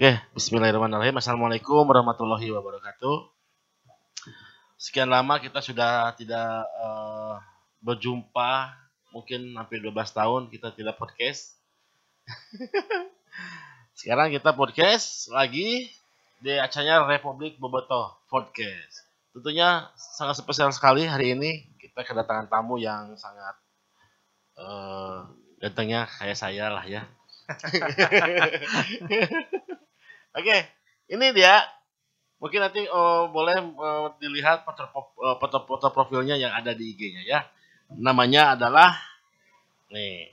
Oke, bismillahirrahmanirrahim. Assalamualaikum warahmatullahi wabarakatuh. Sekian lama kita sudah tidak eh, berjumpa, mungkin hampir 12 tahun kita tidak podcast. Sekarang kita podcast lagi di acaranya Republik Bobotoh Podcast. Tentunya sangat spesial sekali hari ini kita kedatangan tamu yang sangat eh gantengnya kayak saya lah ya. Oke, ini dia. Mungkin nanti oh, boleh eh, dilihat foto, eh, foto-foto profilnya yang ada di IG-nya ya. Namanya adalah nih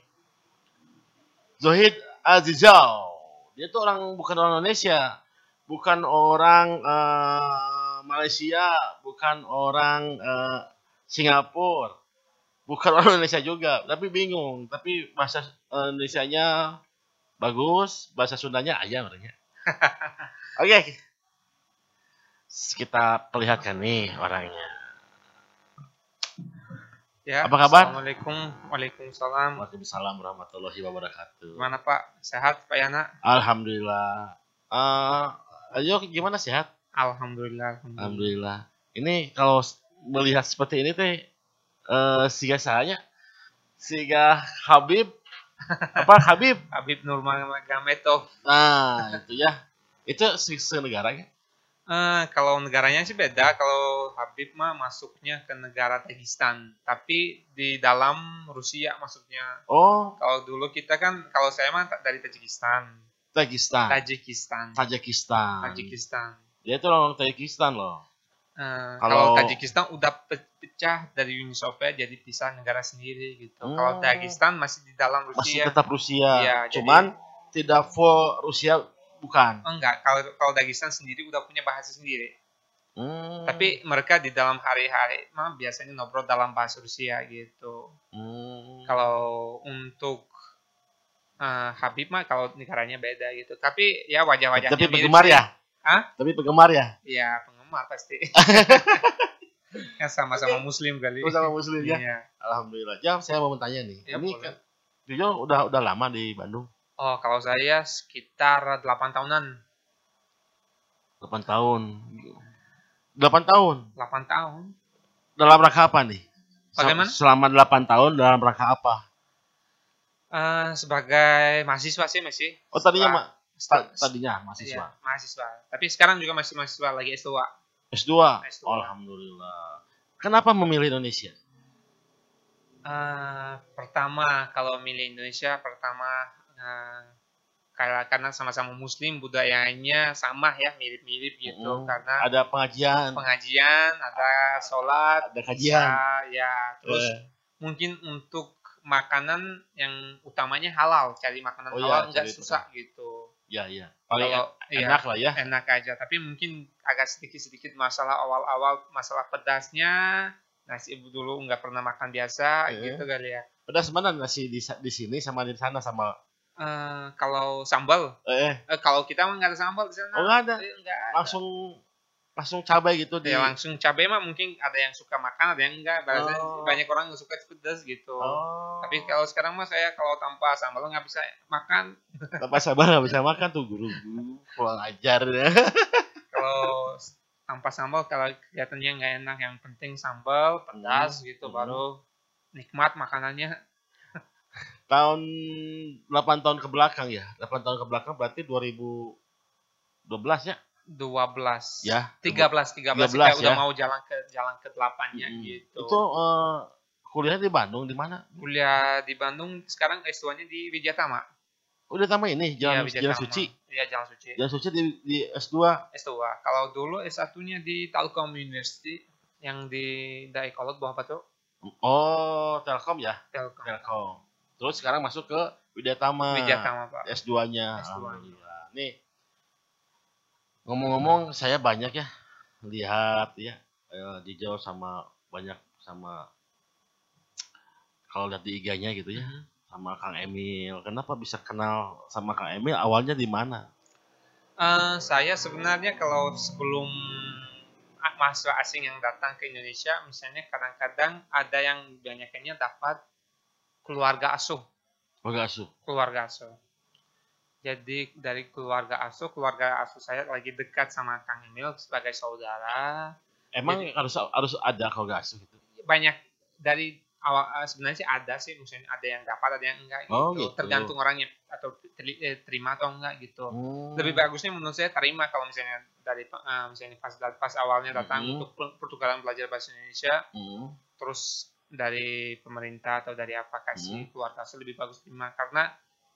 Zohid Azizal. Dia tuh orang bukan orang Indonesia, bukan orang eh, Malaysia, bukan orang eh, Singapura, bukan orang Indonesia juga, tapi bingung. Tapi bahasa eh, Indonesianya bagus, bahasa Sundanya aja orangnya. Oke. Kita perlihatkan nih orangnya. Ya, Apa kabar? Assalamualaikum, Waalaikumsalam. Waalaikumsalam warahmatullahi wabarakatuh. Gimana Pak? Sehat Pak Yana? Alhamdulillah. Eh, ayo gimana sehat? Alhamdulillah. Alhamdulillah. Alhamdulillah. Ini kalau melihat seperti ini teh eh siga saya siga Habib apa Habib? Habib Nurmagomedov. nah itu ya. Itu se- senegara ya? Eh, kalau negaranya sih beda. Kalau Habib mah masuknya ke negara Dagestan, tapi di dalam Rusia masuknya. oh. Kalau dulu kita kan, kalau saya mah dari Tajikistan, Tajikistan. Tajikistan, Tajikistan. Tajikistan. dia itu orang Tajikistan loh Eh, Kalau- kalau Tajikistan udah pe- pecah dari Uni Soviet jadi pisah negara sendiri gitu. Hmm. Kalau Dagestan masih di dalam masih Rusia. tetap Rusia jadi- cuman tidak full Rusia bukan enggak, kalau kalau Dagestan sendiri udah punya bahasa sendiri. Hmm, Tapi mereka di dalam hari-hari mah biasanya ngobrol dalam bahasa Rusia gitu. hmm, Kalau untuk eh, Habib mah kalau negaranya beda gitu. Tapi ya wajah-wajahnya tapi penggemar ya Hah? tapi penggemar ya Iya, penggemar pasti. ya sama-sama muslim kali. Sama muslim ya Iya. Alhamdulillah jam saya mau bertanya nih Ya, ini boleh. kan Jojo udah udah lama di Bandung Oh, kalau saya sekitar 8 tahunan. 8 tahun 8 tahun 8 tahun. dalam rangka apa nih Bagaimana? selama 8 tahun dalam rangka apa Eh, sebagai mahasiswa sih masih. oh tadinya ma- tadinya Iya, mahasiswa mahasiswa. Tapi sekarang juga masih mahasiswa lagi S2. S2 S2. Alhamdulillah. Kenapa memilih Indonesia? Eh, pertama kalau milih Indonesia pertama eh, karena sama-sama Muslim budayanya sama ya mirip-mirip gitu. Mm, karena ada pengajian. pengajian ada sholat ada kajian. bisa, ya. Terus Eh, mungkin untuk makanan yang utamanya halal. Cari makanan Oh iya, halal nggak cari susah gitu ya ya paling kalau iya, enak lah ya. enak aja. Tapi mungkin agak sedikit-sedikit masalah awal-awal masalah pedasnya nasi ibu dulu nggak pernah makan biasa Iya. gitu kali ya. Pedas mana nasi di, di sini sama di sana sama? Eh, kalau sambal. Eh. Eh, kalau kita mah nggak ada sambal di sana. Oh nggak ada. Eh, ada. langsung langsung cabai gitu di ya langsung cabai mah mungkin ada yang suka makan ada yang enggak. Biasanya Oh. banyak orang nggak suka pedas gitu. Oh. Tapi kalau sekarang mah saya kalau tanpa sambal nggak bisa makan. Tanpa sabar nggak bisa makan tuh guru-guru kurang ajar ya. Kalau tanpa sambal kalau kelihatannya nggak enak yang penting sambal pedas gitu Hmm. baru nikmat makanannya. Tahun 8 tahun ke belakang ya 8 tahun ke belakang berarti 2012 ya 12 ya 13 13, 13 kita udah ya. mau jalan ke jalan ke delapannya Mm. gitu itu eh, kuliah di Bandung di mana kuliah di Bandung sekarang S2-nya di Wijatama udah tambah ini jalan Iya, jalan Wijatama. suci Iya, Jalan Suci. jalan suci di, di S2 S2. Kalau dulu S1-nya di Telkom University yang di Daekolot bawah apa tuh? oh Telkom ya Telkom. Telkom terus sekarang masuk ke Widyatama Wijatama, Pak. S2-nya. S2-nya. Alhamdulillah. Nih. Ngomong-ngomong saya banyak ya lihat ya eh, di Jawa sama banyak sama kalau lihat di IG-nya gitu ya sama Kang Emil. Kenapa bisa kenal sama Kang Emil? Awalnya di mana? Eh, saya sebenarnya kalau sebelum mahasiswa asing yang datang ke Indonesia, misalnya kadang-kadang ada yang banyaknya dapat keluarga asuh, Keluarga asuh. keluarga asuh. Jadi dari keluarga asuh, keluarga asuh saya lagi dekat sama Kang Emil sebagai saudara. Emang harus harus ada kalau gak asuh gitu. Banyak dari awal eh, sebenarnya sih ada sih, misalnya ada yang dapat, ada yang enggak gitu. Oh, gitu. Tergantung orangnya atau eh, terima atau enggak gitu. Hmm. Lebih bagusnya menurut saya terima kalau misalnya dari eh, misalnya pas pas awalnya datang Mhm. untuk per- pertukaran belajar bahasa Indonesia, Hmm. terus dari pemerintah atau dari apa kasih Hmm. keluarga lebih bagus terima karena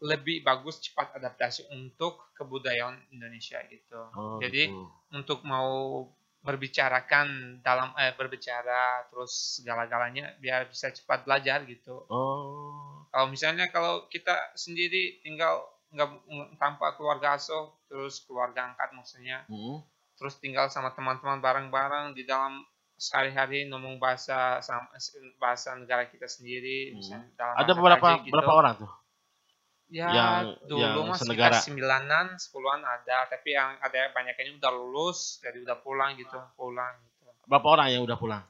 lebih bagus cepat adaptasi untuk kebudayaan Indonesia gitu. Oh, Jadi gitu. untuk mau berbicarakan dalam eh, berbicara terus segala-galanya biar bisa cepat belajar gitu. Oh. Kalau misalnya kalau kita sendiri tinggal nggak tanpa keluarga asuh terus keluarga angkat maksudnya Hmm. terus tinggal sama teman-teman bareng-bareng di dalam sehari-hari ngomong bahasa sama bahasa negara kita sendiri Hmm. misalnya dalam Ada beberapa aja gitu. berapa orang tuh? Ya yang- dulu yang mah senegara? sembilanan sepuluhan ada tapi yang ada yang banyak ini udah lulus jadi udah pulang gitu pulang gitu Berapa orang yang udah pulang?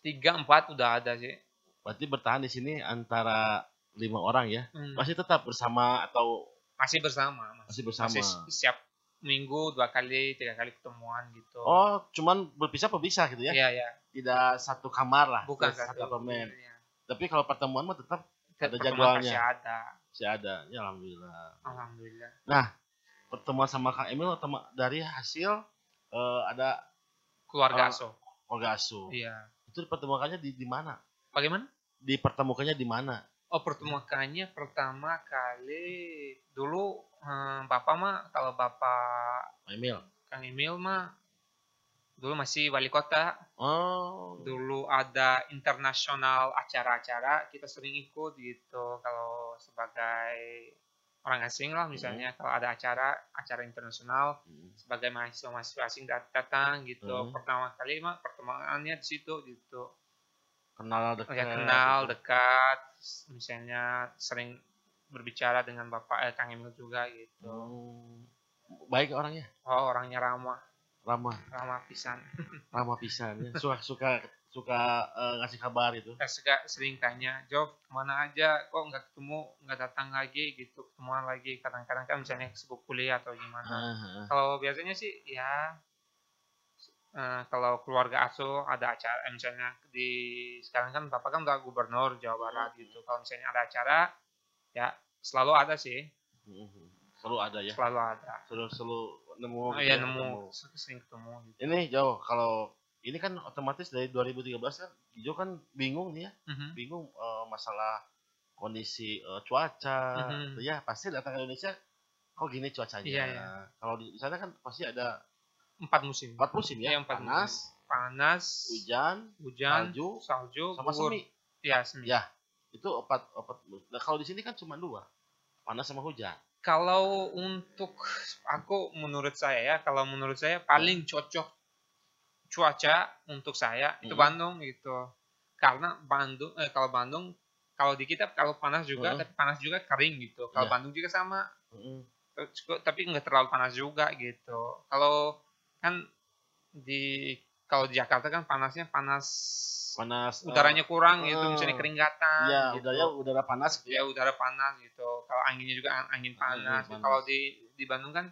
tiga empat udah ada sih Berarti bertahan di sini antara lima orang ya. Hmm. Masih tetap bersama atau masih bersama masih bersama? masih siap minggu dua kali tiga kali ketemuan gitu Oh, cuman berpisah berpisah gitu ya? iya iya Tidak satu kamar lah. bukan satu satu apartemen. Iya. Tapi kalau pertemuan mah tetap Ada jadwalnya. masih ada masih ada. Ya alhamdulillah. alhamdulillah Pertemuan sama Kang Emil tema- dari hasil eh, ada keluarga Oh. asuh keluarga asuh. iya Itu dipertemukannya di di mana? bagaimana Dipertemukannya di mana? Oh pertemuannya pertama kali dulu eh, bapak mah kalau bapak Kang Emil. Kang Emil mah dulu masih wali kota Oh. dulu ada internasional acara-acara kita sering ikut gitu kalau sebagai orang asing lah misalnya kalau ada acara acara internasional Hmm. sebagai mahasiswa mahasiswa asing dat- datang gitu Hmm. pertama kali mah pertemuannya di situ gitu Kenal dekat. ya kenal gitu. dekat misalnya sering berbicara dengan bapak eh, Kang Emil juga gitu Oh. Baik orangnya. oh orangnya ramah Ramah, ramah pisan ramah pisan ya. Suka suka suka eh, ngasih kabar itu. Sega- sering tanya Jov ke mana aja kok nggak ketemu nggak datang lagi gitu ketemuan lagi kadang-kadang kan misalnya sibuk kuliah atau gimana ah. kalau biasanya sih ya eh, kalau keluarga asuh ada acara eh, misalnya di sekarang kan bapak kan udah gubernur Jawa Barat gitu kalau misalnya ada acara ya selalu ada sih Mhm. Selalu ada ya. selalu ada Selalu selalu nemu. oh iya ya, nemu sering ketemu gitu Ini jauh kalau ini kan otomatis dari 2013 kan Ijo kan bingung nih ya, Mhm. bingung eh, masalah kondisi eh, cuaca. Mhm. Ya pasti datang ke Indonesia kok gini cuacanya. Iya, iya. Kalau di sana kan pasti ada empat musim empat musim ya, empat panas, panas hujan, hujan salju, salju sama gugur. semi. ya semi Ya. Itu empat empat. Nah, kalau di sini kan cuma dua, panas sama hujan. Kalau untuk aku menurut saya ya kalau menurut saya paling cocok cuaca untuk saya itu Mhm. Bandung gitu karena Bandung eh, kalau Bandung kalau di kita kalau panas juga Mhm. tapi panas juga kering gitu kalau Iya. Bandung juga sama cukup- tapi nggak terlalu panas juga gitu kalau kan di kalau di Jakarta kan panasnya panas Panas. eh, udaranya kurang gitu eh, misalnya keringatan Iya, gitu. udara udara panas gitu ya udara panas gitu kalau anginnya juga ang- angin panas, panas. kalau di di Bandung kan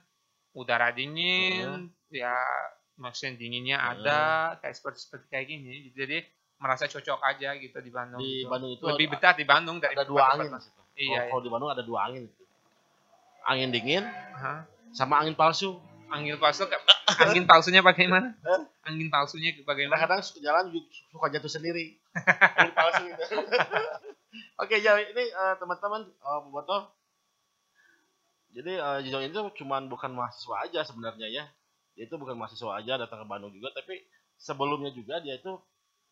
udara dingin ya maksudnya dinginnya Heeh. ada kayak seperti seperti kayak gini jadi merasa cocok aja gitu di Bandung Di gitu. Bandung itu lebih ada- betah di Bandung dari ada dua angin. Iya, Kalau- kalau di Bandung ada dua angin. Angin dingin Hah? sama angin palsu. angin palsu kayak- angin palsunya bagaimana angin palsunya bagaimana Kadang-kadang suka jalan suka jatuh sendiri. angin palsu gitu. Oke, ya ini eh, teman-teman eh, Boboto. Jadi eh, Jijong itu cuman bukan mahasiswa aja sebenarnya ya. Dia itu bukan mahasiswa aja datang ke Bandung juga, tapi sebelumnya juga dia itu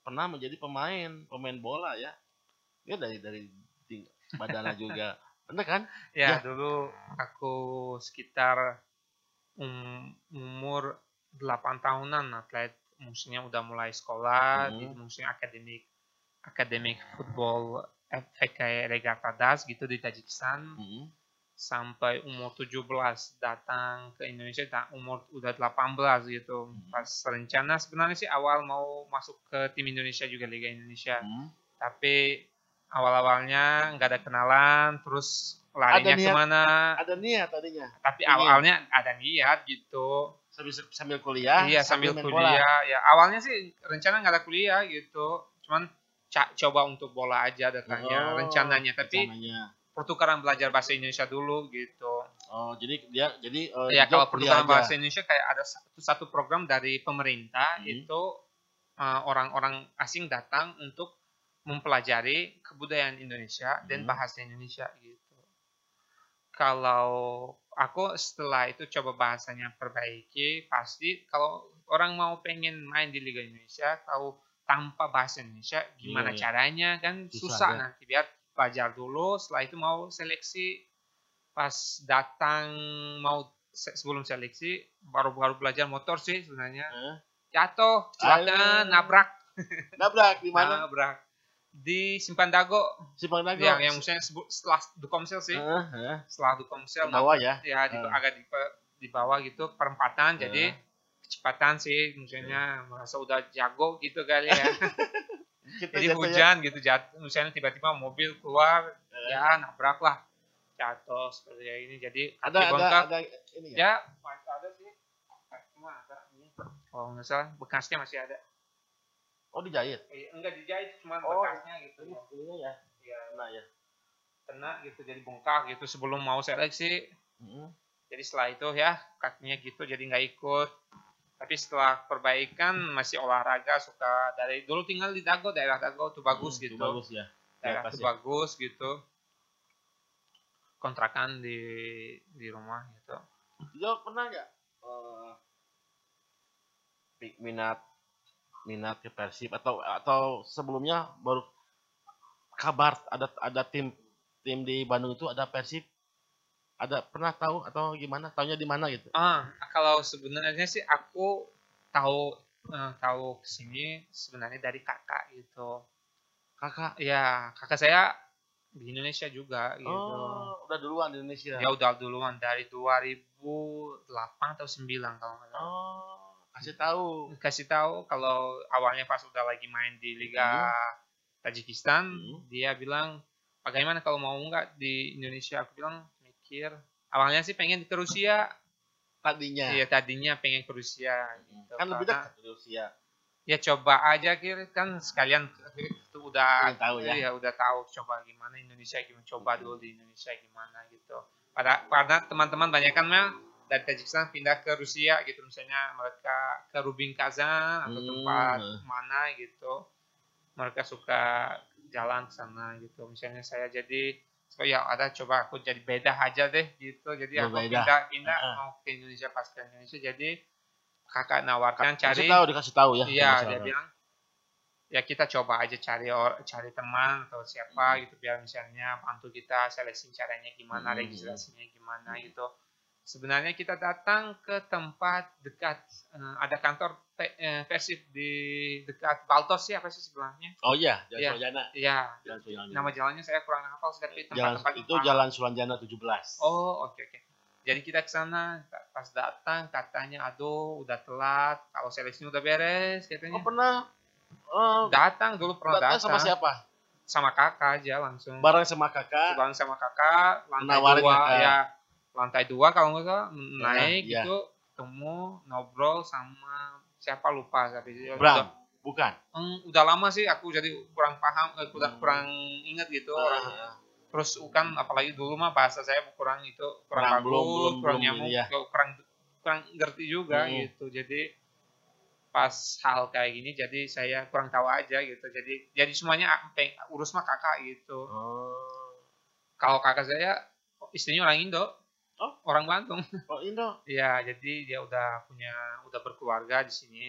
pernah menjadi pemain, pemain bola ya. Dia dari dari badannya juga. Bener kan? ya, Ya. dulu aku sekitar um- umur 8 tahunan atlet maksudnya udah mulai sekolah Hmm. di maksudnya akademik akademik football FK Regatta Das gitu di Tajikistan Mhm. sampai umur 17 datang ke Indonesia da- umur udah 18 gitu Hmm. pas rencana sebenarnya sih awal mau masuk ke tim Indonesia juga Liga Indonesia Mhm. tapi awal-awalnya nggak ada kenalan terus larinya niat. ke mana Ada niat tadinya. tapi Ingin. awalnya ada niat gitu Sambil sambil kuliah, iya sambil main kuliah bola. ya awalnya sih rencana nggak ada kuliah gitu cuman coba untuk bola aja datanya Oh, rencananya tapi rencananya. pertukaran belajar bahasa Indonesia dulu gitu Oh, jadi dia jadi eh, ya kalau pertukaran aja. bahasa Indonesia kayak ada satu satu program dari pemerintah Hmm. itu uh, orang-orang asing datang untuk mempelajari kebudayaan Indonesia dan Hmm. bahasa Indonesia gitu. Kalau aku setelah itu coba bahasanya perbaiki, pasti kalau orang mau pengen main di Liga Indonesia, tahu tanpa bahasa Indonesia gimana Iya, iya. caranya kan Susah, susah ya. nanti biar belajar dulu, setelah itu mau seleksi pas datang mau se- sebelum seleksi baru-baru belajar motor sih sebenarnya Eh, jatuh Ayo. nabrak nabrak di mana? nabrak di Simpan Dago. Simpang Dago. yang yang misalnya sebut setelah Dukomsel sih. Eh, eh, setelah Dukomsel di bawah ya. ya di, agak di, di bawah gitu perempatan. Eh. jadi kecepatan sih misalnya merasa udah jago gitu kali ya. Kita jadi jatuh ya. hujan gitu jatuh misalnya tiba-tiba mobil keluar Eh. ya nabrak lah. Jatuh seperti ini. Jadi Ada ada ada ini ya. ya ada sih. Cuma ada ini. Kalau nggak salah bekasnya masih ada Oh, dijahit. Eh, enggak dijahit cuma Oh. bekasnya gitu Ini ya. ya Nah, ya. kena gitu jadi bengkak gitu sebelum mau seleksi Heeh. jadi setelah itu ya kakinya gitu jadi nggak ikut tapi setelah perbaikan masih olahraga suka dari dulu tinggal di Dago daerah Dago tuh bagus Hmm, itu gitu Bagus ya. daerah tuh ya. bagus gitu kontrakan di di rumah gitu Jo pernah nggak eh, pi- minat minat ke Persib atau atau sebelumnya baru kabar ada ada tim tim di Bandung itu ada Persib. Ada pernah tahu atau gimana? Taunya di mana gitu? Ah kalau sebenarnya sih aku tahu eh, tahu ke sini sebenarnya dari kakak gitu. Kakak? Ya kakak saya di Indonesia juga gitu. Oh udah duluan di Indonesia? Dia udah duluan dari 2008 atau 9 kalau nggak salah. oh kasih tahu. Kasih tahu kalau awalnya pas udah lagi main di Liga Tajikistan Hmm. dia bilang bagaimana kalau mau nggak di Indonesia? Aku bilang mikir. Awalnya sih pengen ke Rusia. Tadinya. Iya tadinya pengen ke Rusia gitu. kan lebih dekat di Rusia. Ya coba aja kira kan sekalian itu udah tahu ya. iya, udah tahu coba gimana Indonesia gimana coba dulu di Indonesia gimana gitu. Pada karena teman-teman banyak kan mah dari Tajikistan pindah ke Rusia gitu misalnya mereka ke Rubin Kazan atau Hmm. tempat mana gitu mereka suka jalan ke sana gitu misalnya saya jadi so ya ada coba aku jadi beda aja deh gitu jadi aku Berbeda. pindah pindah Ah. mau ke Indonesia pas ke Indonesia jadi kakak nawarkan kasih cari tahu dikasih tahu ya Iya, dia bilang ya kita coba aja cari cari teman atau siapa gitu biar misalnya bantu kita seleksi caranya gimana, Hmm. registrasinya gimana gitu. Sebenarnya kita datang ke tempat dekat eh, ada kantor eh, Persib di dekat Baltos ya apa sih sebelahnya? oh iya jalan Iya. Sulanjana Iya, jalan Sulanjana nama jalannya saya kurang hafal tapi jalan tempat-tempat itu jalan Sulanjana 17 Oh, oke oke. Jadi kita ke sana pas datang katanya aduh udah telat, kalau seleksi udah beres katanya. oh pernah oh, datang dulu pernah datang datang sama siapa sama kakak aja langsung bareng sama kakak bareng sama kakak lantai Nawarin dua kakak. ya lantai dua kalau nggak salah naik iya. gitu ketemu ngobrol sama siapa lupa tapi Bram? udah, bukan? "Hmm, udah lama sih aku jadi kurang paham eh, kurang, Hmm. kurang ingat gitu Ah, terus kan apalagi dulu mah bahasa saya kurang itu kurang Kurang, belum- bagus belum- kurang belum nyamuk ya. kurang kurang ngerti juga Hmm. gitu. Jadi pas hal kayak gini jadi saya kurang tahu aja gitu. Jadi jadi semuanya urus mah kakak gitu. Oh. Kalau kakak saya istrinya orang Indo Oh. orang Bandung oh Indo. Ya jadi dia udah punya udah berkeluarga di sini.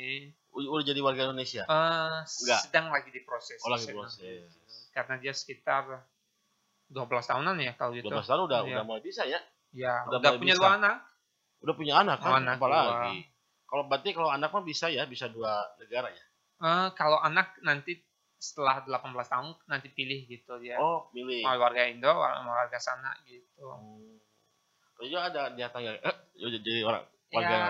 Udah jadi warga Indonesia? Eh, Enggak. sedang lagi diproses oh lagi Sedang. proses karena dia sekitar 12 tahunan ya kalau gitu. 12 tahun udah Iya. udah mulai bisa ya? Ya udah udah, punya bisa. dua anak. Udah punya anak kan? Anak apalagi? kalau berarti kalau anak mah bisa ya bisa dua negara ya? Eh, kalau anak nanti setelah 18 tahun nanti pilih gitu dia. Oh milih mau warga Indo mau warga sana gitu. Hmm. Kalau juga ada niatan nggak? Eh, jadi- jadi orang warga ya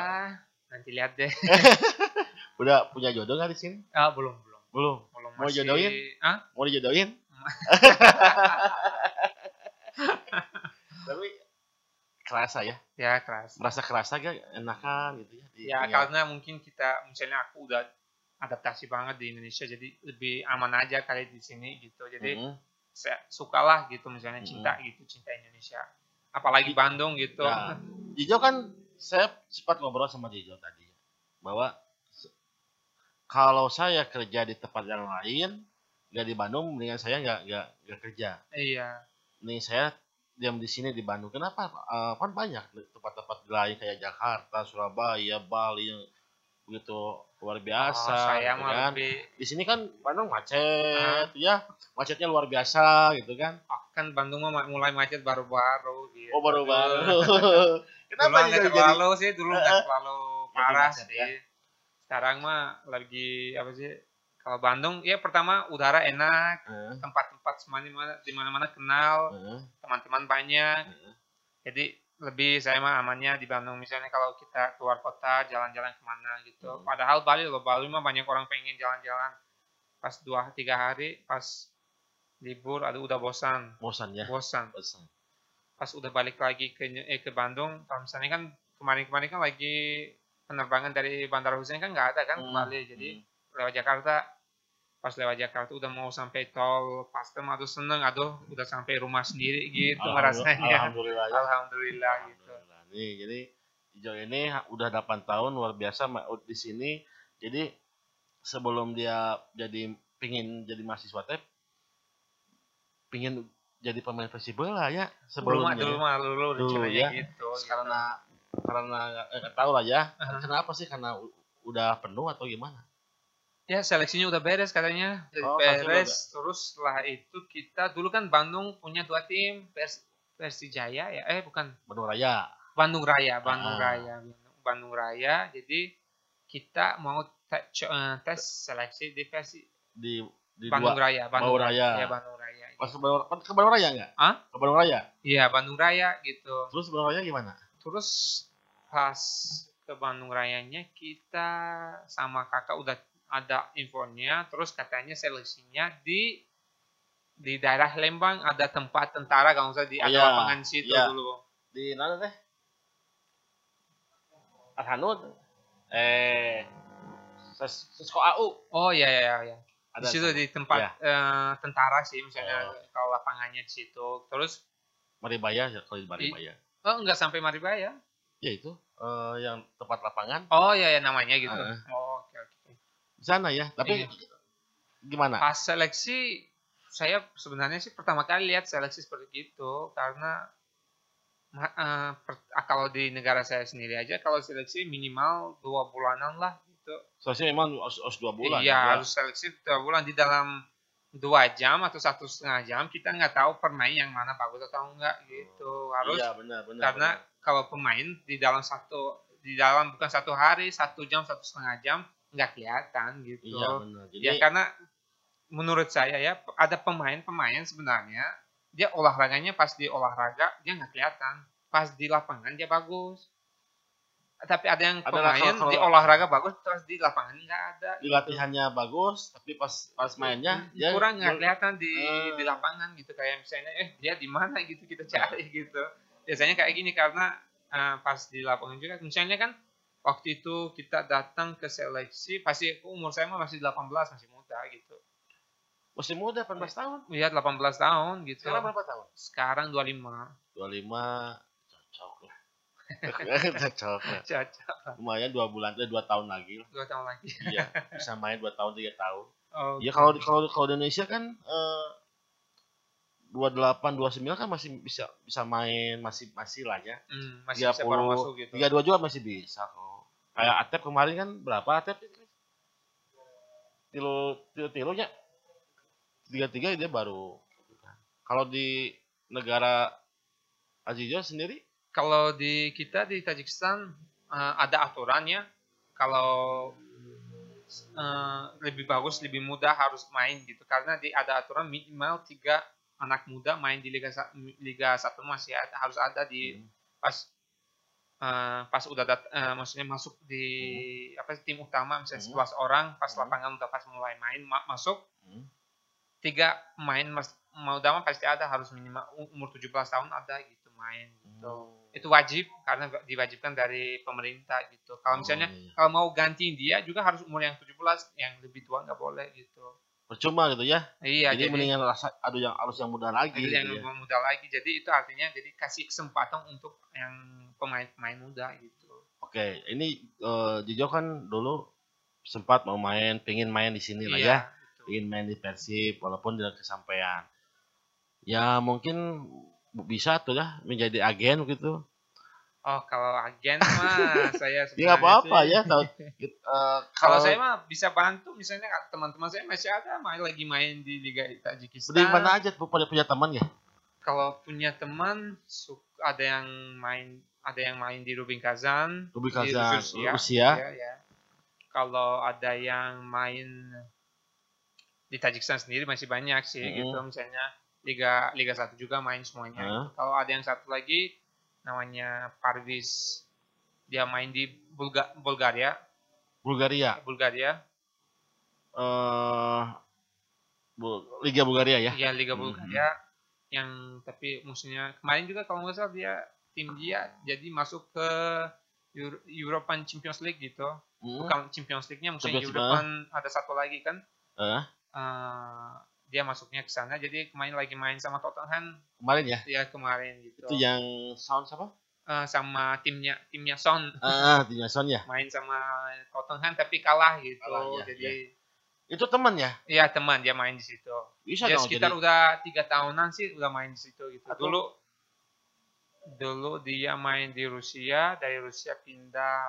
nanti lihat deh udah punya jodoh nggak di sini? ah belum belum Belum. belum Mau masih jodohin? ah Mau dijodohin? tapi kerasa ya ya keras merasa kerasa gak enakan gitu ya di- ya punya- karena mungkin kita misalnya aku udah adaptasi banget di Indonesia jadi lebih aman aja kali di sini gitu jadi Mm. saya sukalah gitu misalnya cinta gitu cinta Indonesia apalagi Bandung gitu. Nah, Jijo kan saya sempat ngobrol sama Jijo tadi bahwa kalau saya kerja di tempat yang lain nggak di Bandung mendingan saya nggak nggak nggak kerja. Iya. Nih saya diam di sini di Bandung. Kenapa? Eh, kan banyak tempat-tempat lain kayak Jakarta Surabaya Bali yang begitu luar biasa Oh, saya gitu kan lebih di sini kan Bandung macet ya macetnya luar biasa gitu kan ah, kan Bandung mah mulai macet baru-baru gitu. oh baru-baru Dulu kenapa nggak Jijo jadi terlalu sih, dulu nggak Eh, terlalu parah macet sih. ya. Sekarang mah lagi apa sih? Kalau Bandung ya pertama udara enak, tempat-tempat semana di mana-mana kenal, teman-teman banyak. eh. Jadi lebih saya mah amannya di Bandung misalnya kalau kita keluar kota jalan-jalan ke mana gitu. Hmm. Padahal Bali loh, Bali mah banyak orang pengen jalan-jalan. Pas dua tiga hari, pas libur, aduh udah bosan, bosan ya bosan. bosan Pas udah balik lagi ke eh, ke Bandung, kalau misalnya kan kemarin-kemarin kan lagi penerbangan dari Bandara Hussein kan nggak ada kan ke Hmm, Bali, jadi lewat Jakarta. Pas lewat Jakarta udah mau sampai tol Pastem, aduh seneng, aduh udah sampai rumah sendiri gitu Alhamdulillah, rasanya. alhamdulillah ya. Alhamdulillah gitu. Alhamdulillah. Nih, jadi Ijo ini udah 8 tahun luar biasa di sini. Jadi sebelum dia jadi pingin jadi mahasiswa teh pingin jadi pemain persib bola ya Dulu mah sebelumnya. dulu mah dulu Dulu, rencananya ya. gitu. Terus karena karena eh, nggak tahu lah ya. Aha. Kenapa sih? Karena udah penuh atau gimana? Ya seleksinya udah beres katanya. Oh, beres. Terus setelah itu kita dulu kan Bandung punya dua tim Pers Persijaya ya. Eh bukan Bandung Raya. Bandung Raya, Bandung Ah. Raya, Bandung Raya. Jadi kita mau te- eh, tes seleksi di versi di di Bandung dua Raya, Bandung Bau Raya. Ya, Bandung Raya. pas ke Bandung, ke Bandung Raya enggak? Hah? Ke Bandung Raya. Iya, Bandung Raya gitu. Terus Bandung Raya gimana? Terus pas ke Bandung Rayanya kita sama kakak udah ada infonya, terus katanya seleksinya di di daerah Lembang ada tempat tentara kalau salah di Oh, ada iya, lapangan situ iya. dulu. Di mana teh? Arhanud. Eh Ses- Sesko AU. Oh iya iya iya. Di Ada situ di tempat Iya. eh, tentara sih misalnya Oh. kalau lapangannya di situ. Terus Maribaya ya kalau di Maribaya. oh enggak sampai Maribaya. Ya itu eh, yang tempat lapangan Oh iya ya namanya gitu. Heeh. Oh oke oke. Di sana ya. Tapi Iya. gimana? Pas seleksi saya sebenarnya sih pertama kali lihat seleksi seperti itu karena eh, per- ah, kalau di negara saya sendiri aja kalau seleksi minimal dua bulanan lah gitu. Soalnya memang harus, harus dua bulan. iya ya. harus seleksi dua bulan di dalam dua jam atau satu setengah jam kita nggak tahu pemain yang mana bagus atau enggak gitu harus Iya benar benar. karena kalau pemain di dalam satu di dalam bukan satu hari satu jam satu setengah jam nggak kelihatan gitu. Iya benar. Jadi ya karena menurut saya ya ada pemain-pemain sebenarnya dia olahraganya pas di olahraga dia nggak kelihatan pas di lapangan dia bagus tapi ada yang Adalah pemain kalau- di olahraga bagus terus di lapangan nggak ada di latihannya bagus, tapi pas pas mainnya dia kurang nggak kelihatan di Eh. di lapangan gitu kayak misalnya eh dia di mana gitu kita cari gitu biasanya kayak gini karena eh, pas di lapangan juga misalnya kan waktu itu kita datang ke seleksi pasti umur saya masih 18 masih muda gitu masih muda 18 tahun. Iya 18 tahun gitu. Sekarang berapa tahun? Sekarang 25. 25 cocok lah. cocok lah. Caca. Lumayan dua bulan, eh, dua tahun lagi lah. Dua tahun lagi. Iya, bisa main dua tahun tiga tahun. Oh, Ya kalau di- kalau kalau di Indonesia kan eh, 28 29 kan masih bisa bisa main masih masih lah ya. hmm, masih bisa baru masuk gitu. 32 juga masih bisa kok. Kayak Atep kemarin kan berapa Atep? Tilu tilu tilunya tiga tiga dia baru. Kalau di negara Azizo sendiri Kalau di kita di Tajikistan eh, ada aturannya kalau eh, lebih bagus lebih mudah harus main gitu karena di ada aturan minimal tiga anak muda main di Liga Liga satu masih ada, harus ada di pas eh, pas udah dat, eh, maksudnya masuk di apa sih, tim utama misalnya Hmm. 11 orang pas Hmm. lapangan udah pas mulai main ma- masuk Hmm. tiga main mas mau udah mah pasti ada harus minimal umur 17 tahun ada gitu main gitu. Hmm. Itu wajib karena diwajibkan dari pemerintah gitu. Kalau misalnya Oh, iya. kalau mau gantiin dia juga harus umur yang 17, yang lebih tua nggak boleh gitu. Percuma gitu ya. Iya, jadi, jadi, mendingan rasa adu yang harus yang muda lagi. ada yang gitu ya. muda lagi. Jadi itu artinya jadi kasih kesempatan untuk yang pemain-pemain muda gitu. Oke, ini eh, Jijo kan dulu sempat mau main, pengen main di sini lah ya. Iya, betul. Pengen main di Persib walaupun tidak kesampaian. Ya mungkin bisa tuh ya menjadi agen gitu. Oh, kalau agen mah saya Ya nggak sebenarnya apa-apa ya. Tahu, eh, Kalau saya mah bisa bantu misalnya teman-teman saya masih ada main lagi main di Liga Tajikistan. di mana aja tuh pada punya teman ya? Kalau punya teman ada yang main ada yang main di Rubin Kazan, Rubin di Kazan, Rusia. Rusia. Ya, ya. Kalau ada yang main di Tajikistan sendiri masih banyak sih Mm. gitu misalnya Liga Liga 1 juga main semuanya. Heeh. Kalau ada yang satu lagi namanya Parvis dia main di Bulga- Bulgaria, Bulgaria. Bulgaria. eh Bu- Liga Bulgaria ya. Iya Liga Mhm. Bulgaria yang tapi musuhnya kemarin juga kalau nggak salah dia tim dia jadi masuk ke Euro- European Champions League gitu. Hmm. Bukan Champions League-nya, maksudnya Champions European ada satu lagi kan. Eh, eh, dia masuknya ke sana jadi kemarin lagi main sama Tottenham kemarin ya. dia kemarin gitu. Itu yang sound siapa? Eh, sama timnya timnya Son Ah, timnya Son ya. main sama Tottenham tapi kalah gitu. Kalah, ya, jadi Itu teman ya. iya teman dia main di situ. Bisa dia dong sekitar jadi. udah tiga tahunan sih udah main di situ gitu. Atau- Dulu dulu dia main di Rusia, dari Rusia pindah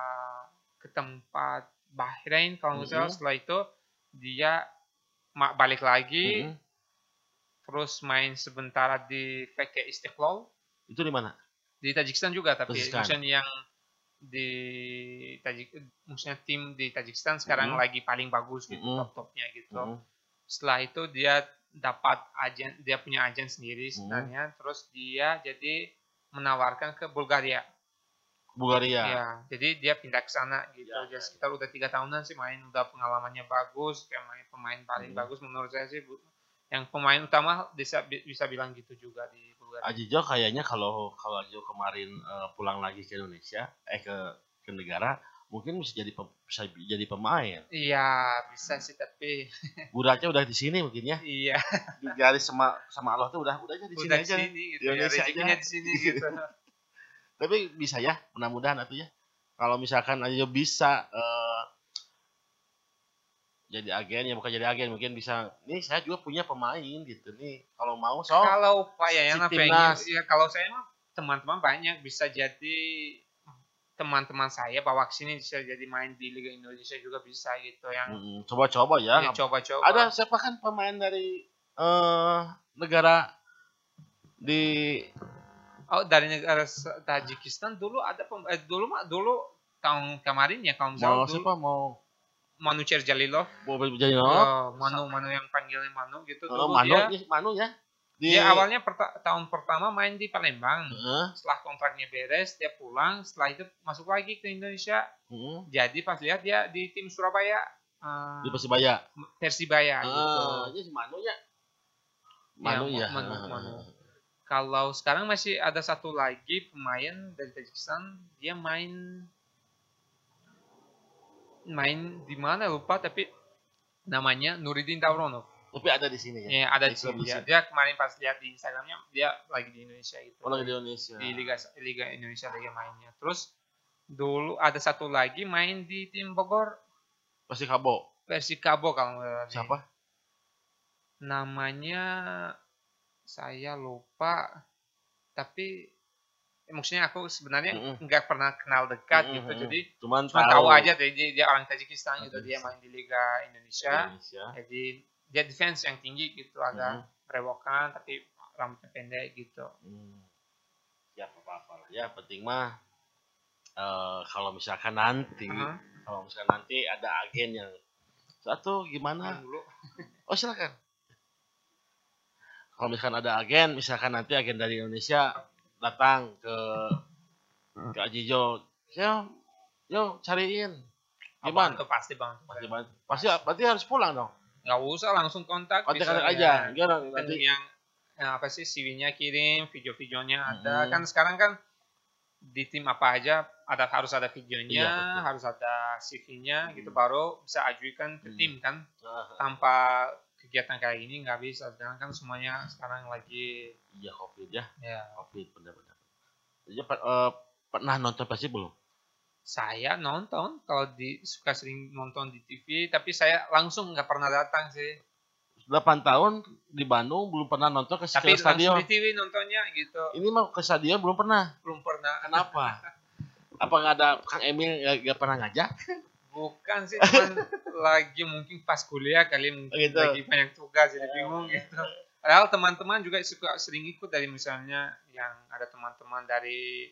ke tempat Bahrain kalau nggak salah. Mhm. Setelah itu dia balik lagi, Mhm. terus main sebentar di VK Istiqlal Itu di mana? di Tajikistan juga, tapi Tajikistan. maksudnya yang di Tajik, maksudnya tim di Tajikistan sekarang Mhm. lagi paling bagus gitu, Mhm. top-topnya gitu Hmm. setelah itu dia dapat agen dia punya agen sendiri Hmm. sebenarnya terus dia jadi menawarkan ke Bulgaria Bulgaria. ya jadi dia pindah ke sana gitu Ya, jadi ya, sekitar udah tiga tahunan sih main udah pengalamannya bagus kayak main pemain paling Hmm. bagus menurut saya sih Bu. yang pemain utama bisa bisa bilang gitu juga di Bulgaria Ajijo kayaknya kalau kalau Ajijo kemarin eh, pulang lagi ke Indonesia, eh ke ke negara, mungkin bisa jadi pem- bisa jadi pemain. iya bisa sih tapi Buraknya udah di sini mungkin ya. iya Digaris sama sama Allah tuh udah udah aja di sini udah di aja. sini gitu Di ya Indonesia rezekinya aja. di sini gitu Tapi bisa ya, mudah-mudahan atuh ya. Kalau misalkan Ajijo bisa eh, jadi agen ya bukan jadi agen mungkin bisa nih saya juga punya pemain gitu nih kalau mau so kalau Pak Yayan si mah pengen timnas. ya kalau saya mah teman-teman banyak bisa jadi teman-teman saya bawa ke sini bisa jadi main di Liga Indonesia juga bisa gitu yang Mm, coba-coba ya, ya, coba-coba ada siapa kan pemain dari eh negara di oh dari negara Tajikistan dulu ada pem- eh, dulu mah dulu tahun kemarin ya kalau misalnya mau dulu siapa? mau Manu Jalilov mau jadi no oh, Manu Manu yang panggilnya Manu gitu. Oh, dulu Manu dia nih, Manu ya. Di dia awalnya perta- tahun pertama main di Palembang. Heeh, setelah kontraknya beres dia pulang. Setelah itu masuk lagi ke Indonesia. Heeh, jadi pas lihat dia di tim Surabaya eh, di Persibaya? Persibaya gitu. ah ini si Manu ya? Manu ya, Manu, Heeh. Manu. Kalau sekarang masih ada satu lagi pemain dari Tajikistan, dia main main di mana lupa tapi namanya Nuridin Tauronov. tapi ada di sini ya Ya, ada di sini di dia. kemarin pas lihat di Instagramnya dia lagi di Indonesia gitu. oh lagi di Indonesia Di Liga Liga Indonesia lagi mainnya. Terus dulu ada satu lagi main di tim Bogor pasti Kabo Persikabo kalau nggak siapa namanya saya lupa tapi eh, maksudnya aku sebenarnya Mm-mm. nggak pernah kenal dekat Mm-mm, gitu mm-mm. jadi cuman cuma tahu aja deh dia, orang Tajikistan gitu dia main di Liga Indonesia Indonesia jadi dia defense yang tinggi gitu agak Mm. berewokan tapi rambutnya pendek gitu Hmm. Ya apa apa lah. Ya penting mah eh kalau misalkan nanti Heeh. kalau misalkan nanti ada agen yang satu gimana? dulu Oh silakan. Kalau misalkan ada agen, misalkan nanti agen dari Indonesia datang ke ke Ajijo, ya, yo cariin. Gimana? bantu pasti bantu Pasti, pasti, pasti harus pulang dong. nggak usah langsung kontak Kontak bisa aja. Gimana nanti? yang eh, apa sih CV-nya kirim, video-videonya ada. Mm-mm. Kan sekarang kan di tim apa aja ada harus ada videonya, Iya, betul. harus ada CV-nya gitu Hmm. baru bisa ajukan ke Hmm. tim kan. Ah, Tanpa kegiatan kayak gini nggak bisa. Sekarang kan semuanya sekarang lagi iya covid ya. Ya. Covid benar-benar. Pe- eh, pernah nonton pasti belum? Saya nonton kalau di suka sering nonton di TV tapi saya langsung nggak pernah datang sih. 8 tahun di Bandung belum pernah nonton ke, tapi stadion. di TV nontonnya gitu. Ini mah ke stadion belum pernah? Belum pernah. Kenapa? Apa nggak ada Kang Emil nggak pernah ngajak bukan sih cuman lagi mungkin pas kuliah kali mungkin Gitu. lagi banyak tugas jadi bingung gitu padahal teman-teman juga suka sering ikut dari misalnya yang ada teman-teman dari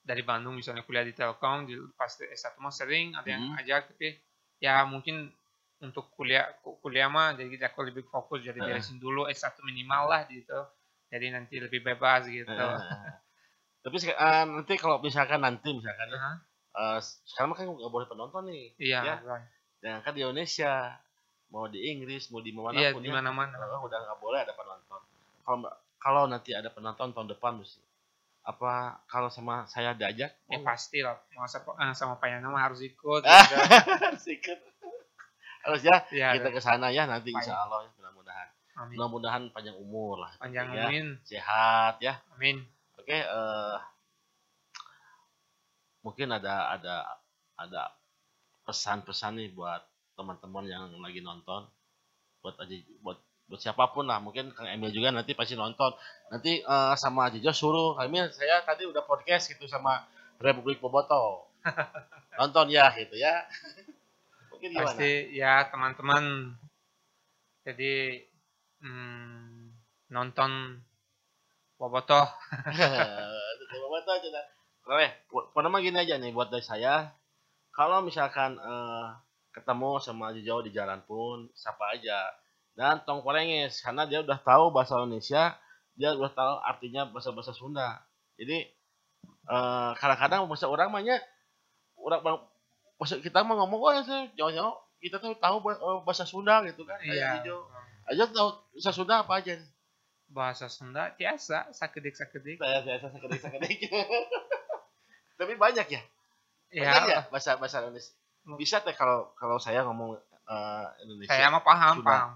dari Bandung misalnya kuliah di Telkom di pas S1 mah sering ada yang Hmm. ajak tapi ya mungkin untuk kuliah kuliah mah jadi aku lebih fokus jadi beresin dulu S1 minimal lah gitu jadi nanti lebih bebas gitu Eh, tapi eh, nanti kalau misalkan nanti misalkan ya, Aha. Eh, sekarang kan nggak boleh penonton nih. Iya. Ya. right. jangan kan di Indonesia. Mau di Inggris mau di mana iya pun di ya. mana-mana. Kalau udah nggak boleh ada penonton. Kalau kalau nanti ada penonton tahun depan mesti apa kalau sama saya diajak Ya Oh, pasti lah, masa eh, sama Pak Yana mah harus ikut. Gitu. harus ikut. Harus ya ya, kita ke sana ya nanti insya Allah ya, mudah-mudahan. Mudah-mudahan panjang umur lah. Panjang ya. amin, sehat ya. Amin. oke eh, mungkin ada ada ada pesan-pesan nih buat teman-teman yang lagi nonton. Buat aja buat buat siapa pun lah. Mungkin Kang Emil juga nanti pasti nonton. Nanti eh, sama Ajijo suruh Kang Emil saya tadi udah podcast gitu sama Republik Boboto nonton ya gitu ya. Mungkin gimana? Pasti ya teman-teman. Jadi hmm, nonton Bobotoh. Boboto pada mah gini aja nih buat dari saya. Kalau misalkan eh, ketemu sama Ajijo di jalan pun, sapa aja. Dan tong kolengis, karena dia udah tahu bahasa Indonesia, dia udah tahu artinya bahasa-bahasa Sunda. Jadi eh, kadang-kadang bahasa orang mahnya orang bahasa kita mah ngomong oh ya sih, jauh-jauh kita tuh tahu eh, bahasa Sunda gitu kan. Ajijo. Aja tahu bahasa Sunda apa aja? Bahasa Sunda biasa, sakedik-sakedik. Saya biasa sekedik-sekedik. Tapi banyak ya. Ya, Banyak ya bahasa bahasa Indonesia. Bisa teh kalau kalau saya ngomong eh, Indonesia. saya mah paham, Sunda. paham.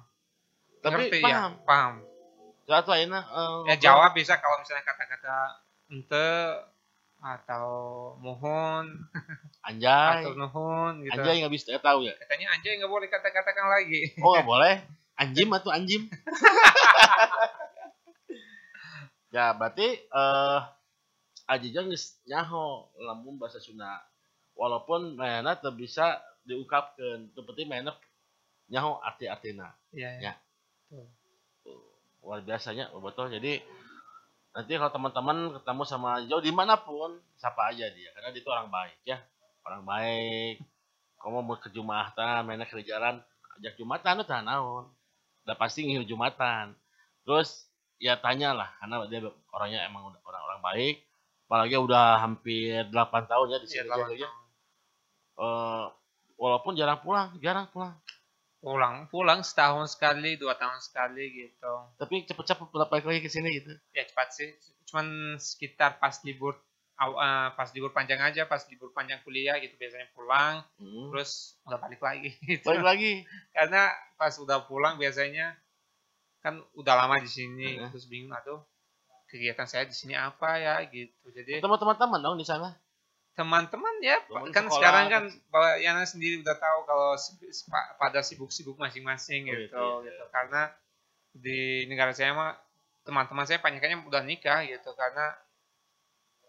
Tapi Ngerti paham. ya, paham. Soalnya tuh ayeuna Ya eh, jawab bisa kalau misalnya kata-kata ente atau mohon anjay. atau nuhun gitu. Anjay nggak bisa tahu ya. Katanya anjay nggak boleh kata-katakan lagi. Oh nggak boleh. Anjim atau anjim. ya berarti eh Geus nyaho lamun bahasa Sunda. Walaupun mainnya teu bisa diungkapkeun, teu penting mainnya nyaho arti-artina. Iya, Ya. ya. Tuh. luar biasanya betul jadi nanti kalau teman-teman ketemu sama Jo di mana pun sapa aja dia karena dia itu orang baik ya orang baik kamu mau ke jumatan mainnya ke jalan ajak jumatan itu naon udah pasti ngihir jumatan terus ya tanya lah karena dia orangnya emang orang-orang baik apalagi udah hampir 8 tahun ya di sini ya, tahun. Eh, walaupun jarang pulang jarang pulang pulang pulang setahun sekali dua tahun sekali gitu tapi cepet-cepet balik lagi ke sini gitu ya cepat sih cuman sekitar pas libur eh, pas libur panjang aja pas libur panjang kuliah gitu biasanya pulang Hmm. terus udah balik lagi gitu. balik lagi karena pas udah pulang biasanya kan udah lama di sini Heeh. terus bingung aduh kegiatan saya di sini apa ya gitu. Jadi teman-teman dong di sana? Teman-teman ya Teman kan sekolah, sekarang kan bahwa Yana sendiri udah tahu kalau pada sibuk-sibuk masing-masing Oh, gitu gitu, ya. gitu. karena di negara saya mah teman-teman saya banyaknya udah nikah gitu karena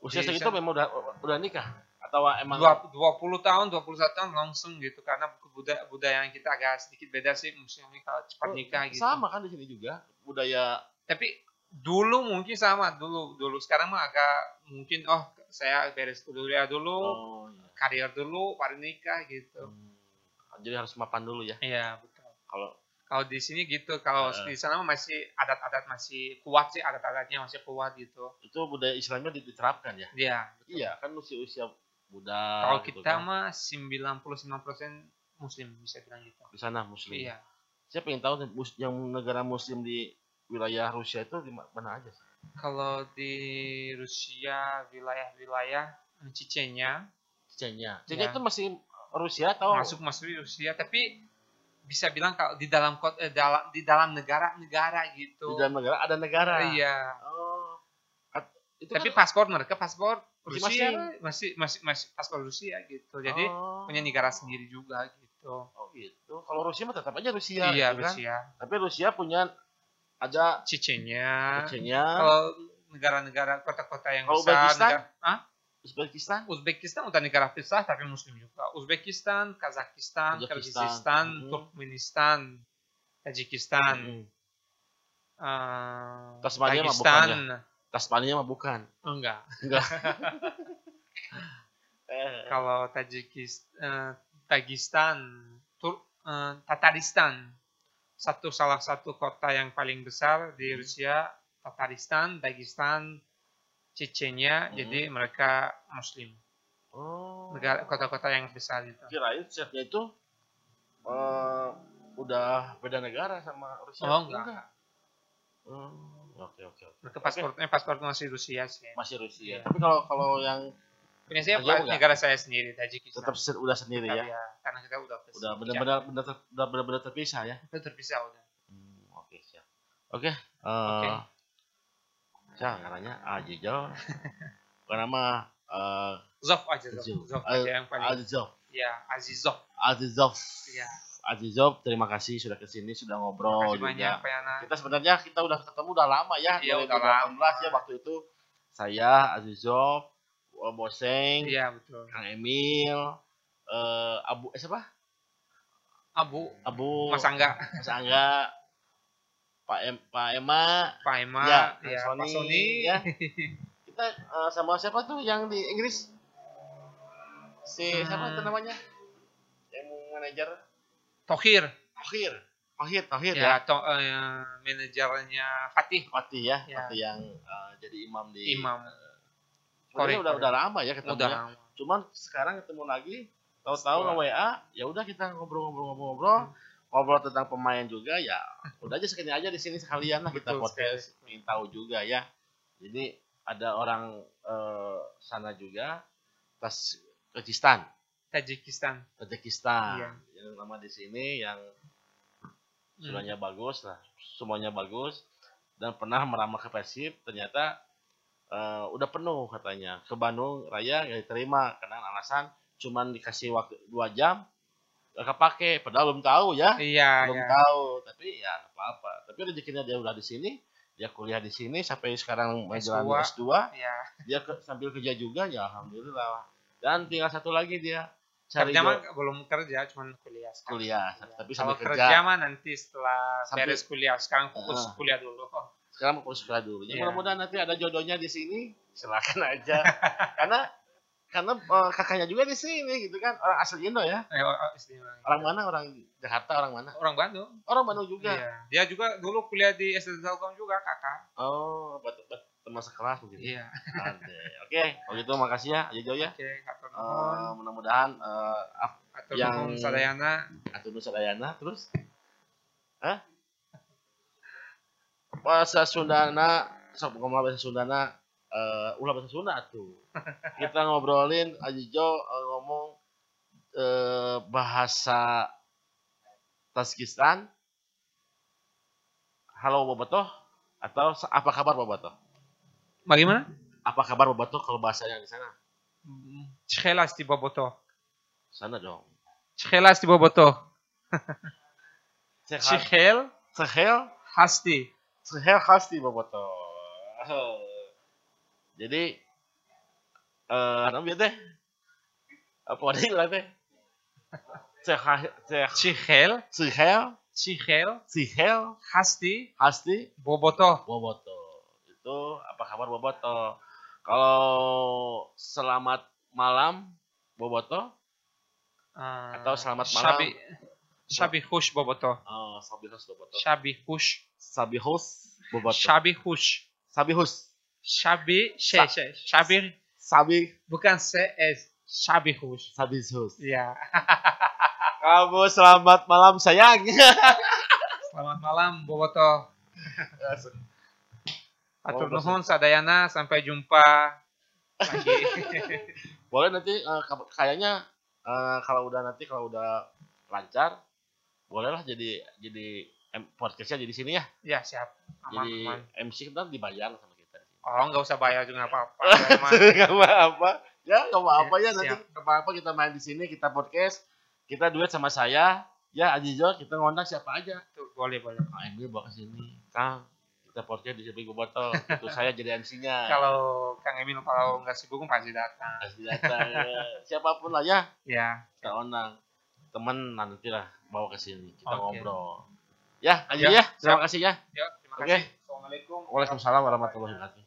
usia segitu memang udah udah nikah? Atau emang dua 20 tahun 21 tahun langsung gitu karena budaya budaya yang kita agak sedikit beda sih muslimnya kalau cepat Oh, nikah gitu. sama kan di sini juga budaya tapi dulu mungkin sama dulu dulu. Sekarang mah agak mungkin oh saya beres kuliah dulu oh iya. karir dulu baru nikah gitu. Hmm. jadi harus mapan dulu ya? Iya betul. Kalau kalau di sini gitu kalau Heeh. di sana masih adat-adat masih kuat sih adat-adatnya masih kuat gitu. Itu budaya Islamnya diterapkan ya? Iya iya kan usia usia muda kalau gitu kita kan. mah 99% muslim bisa bilang gitu. Di sana muslim. Iya. Saya pengen tahu yang negara muslim di wilayah Rusia itu di mana aja sih? Kalau di Rusia wilayah-wilayah Cicenya Cecenya. Cecenya Ya. itu masih Rusia atau masuk masuk di Rusia tapi bisa bilang kalau di dalam kot eh, dalam di dalam negara-negara di gitu. dalam negara ada negara. Iya. Oh. At- Itu Tapi kan, paspor mereka paspor Rusia masih masih masih masih paspor Rusia gitu. Jadi oh. punya negara sendiri juga gitu. Oh gitu. Kalau Rusia mah tetap aja Rusia. iya gitu kan? Rusia. Tapi Rusia punya ada Cicenya. Cecenya, Kalau negara-negara kota-kota yang Kalau besar, Uzbekistan? negara, Hah? Uzbekistan. Uzbekistan udah negara besar tapi muslim juga. Uzbekistan, Kazakhstan. Kyrgyzstan, Hmm. Turkmenistan, Tajikistan, Mm-mm. eh, Tasmania mah Dagestan. Tasmania mah bukan. Enggak. Enggak. eh, Kalau Tajikistan, Dagestan, Tur, eh, Tataristan, satu salah satu kota yang paling besar di Rusia, Tataristan, Dagestan, Chechnya, Hmm. jadi mereka Muslim. oh. Negara kota-kota yang besar itu. Kirain chefnya itu eh, udah beda negara sama Rusia. Oh, enggak. Hmm, Oke oke oke. Mereka paspornya paspor masih Rusia sih. Masih Rusia. Iya. Tapi kalau kalau yang Punya saya Aja enggak? negara saya sendiri, Tajikistan. tetap se- udah sendiri ya. Iya, karena kita udah Udah benar-benar benar ter- udah benar-benar terpisah ya. Kita terpisah udah. Hmm, oke siap. Oke. eh Ya, karena Ajijo. Karena mah eh Zof aja Zof. Zof. Aja yang paling. Azizov. Ya, Azizov. Azizov. Iya. Azizov, terima kasih sudah ke sini, sudah ngobrol kasih banyak juga. Yana. Kita sebenarnya kita udah ketemu udah lama ya, Iya, udah 2018 ya waktu itu. Saya Azizov, Boseng, Iya, betul. Kang Emil, eh Abu eh siapa? Abu Abu Mas Angga, Mas Angga, Pak em, Pak Ema, Pak Ema, Ya, ya, Sony, Pak Sony. ya. kita eh, sama siapa tuh yang di Inggris? Si siapa Hmm. itu namanya? Yang manajer Tohir. Tohir. Tohir, Tohir Ya, ya. to, eh, manajernya Fatih Fatih ya, Ya. Fatih yang eh, jadi imam di Imam. Sebenarnya Korek, udah udah lama ya ketemu. Udah lama. Cuman sekarang ketemu lagi, tahu-tahu nge WA, ya udah kita ngobrol-ngobrol-ngobrol-ngobrol, ngobrol tentang pemain juga ya. Udah aja sekali aja di sini sekalian lah kita Betul podcast, ingin tahu juga ya. Jadi ada orang eh, sana juga, tas Kyrgyzstan, Tajikistan. Tajikistan, Iya. yang nama di sini yang Hmm. semuanya bagus lah, semuanya bagus dan pernah meramah ke Persib ternyata eh, udah penuh katanya ke Bandung Raya nggak diterima karena alasan cuman dikasih waktu dua jam gak kepake padahal belum tahu ya Iya, belum ya. tahu tapi ya nggak apa-apa tapi rezekinya dia udah di sini dia kuliah di sini sampai sekarang menjalani S2. S2 Iya. dia ke- sambil kerja juga ya alhamdulillah dan tinggal satu lagi dia cari Kerja mah belum kerja, cuma kuliah. sekarang. kuliah Iya. tapi Kalau sambil kerja kerja mah nanti setelah Sambil- beres kuliah. Sekarang fokus Ah. kuliah dulu. Oh, sekarang mau sekolah dulu. Iya. mudah-mudahan nanti ada jodohnya di sini, silakan aja. karena karena eh, kakaknya juga di sini gitu kan, orang asli Indo ya. eh, oh, oh, istimewa. Orang mana? Orang Jakarta, orang mana? Orang Bandung. Orang Bandung juga. Iya. Dia juga dulu kuliah di SD Telkom juga, kakak. Oh, bat, bat, teman sekelas mungkin. Iya. Oke, Oke, kalau gitu makasih ya, Ajo ya. Oke, Kak Eh, Nuhun. mudah-mudahan eh Atur yang- sadayana. Atuh Sadayana terus Hah? Bahasa Sundana sok ngomong bahasa Sundana eh ulah bahasa Sunda tuh. Kita ngobrolin Ajijo eh, ngomong eh bahasa Tajikistan. Halo Bobotoh atau apa kabar Bobotoh? Bagaimana? Apa kabar Bobotoh kalau bahasanya di sana? Chelas di Boboto. Sana dong. Chelas di Boboto. Sehat. Chihel Sehel Hasti. Sehel khas di Boboto. Jadi eh apa ya teh? Apa ada yang teh? Sehel Chihel Sehel Chihel Sehel Hasti khas di Boboto. Boboto. Itu apa kabar Boboto? Kalau selamat malam Boboto Ah, Atau selamat malam. Shabi Shabi Hush Boboto. Oh, Sabihus Boboto. Shabi Hush. Sabihus Boboto. Shabi Hush. Sabihus. Shabi she, she, Shabi Sabi bukan C S. Shabi Hush. Sabihus. Ya. Kamu selamat malam sayang. Selamat malam Boboto. Atur nuhun sadayana sampai jumpa lagi. boleh nanti kap- kayaknya eh, kalau udah nanti kalau udah lancar bolehlah jadi jadi podcastnya jadi sini ya ya siap. Aman, jadi aman. MC kita dibayar sama kita Oh nggak usah bayar juga nggak apa-apa. Nggak apa-apa ya nggak apa-apa ya Ya, nanti nggak apa-apa kita main di sini kita podcast kita duet sama saya ya Ajijo kita ngundang siapa aja Tuh, boleh boleh. Kang Emil bawa ke sini Kang kita podcast di Sepi Botol itu saya jadi MC-nya Kalau Kang Emil kalau nggak sibuk pasti datang. pasti datang ya. siapa pun lah ya Ya. kita undang temen nanti lah bawa ke sini kita Oke. ngobrol ya aja Ya, ya terima kasih ya Ya, terima. Assalamualaikum. Waalaikumsalam warahmatullahi wabarakatuh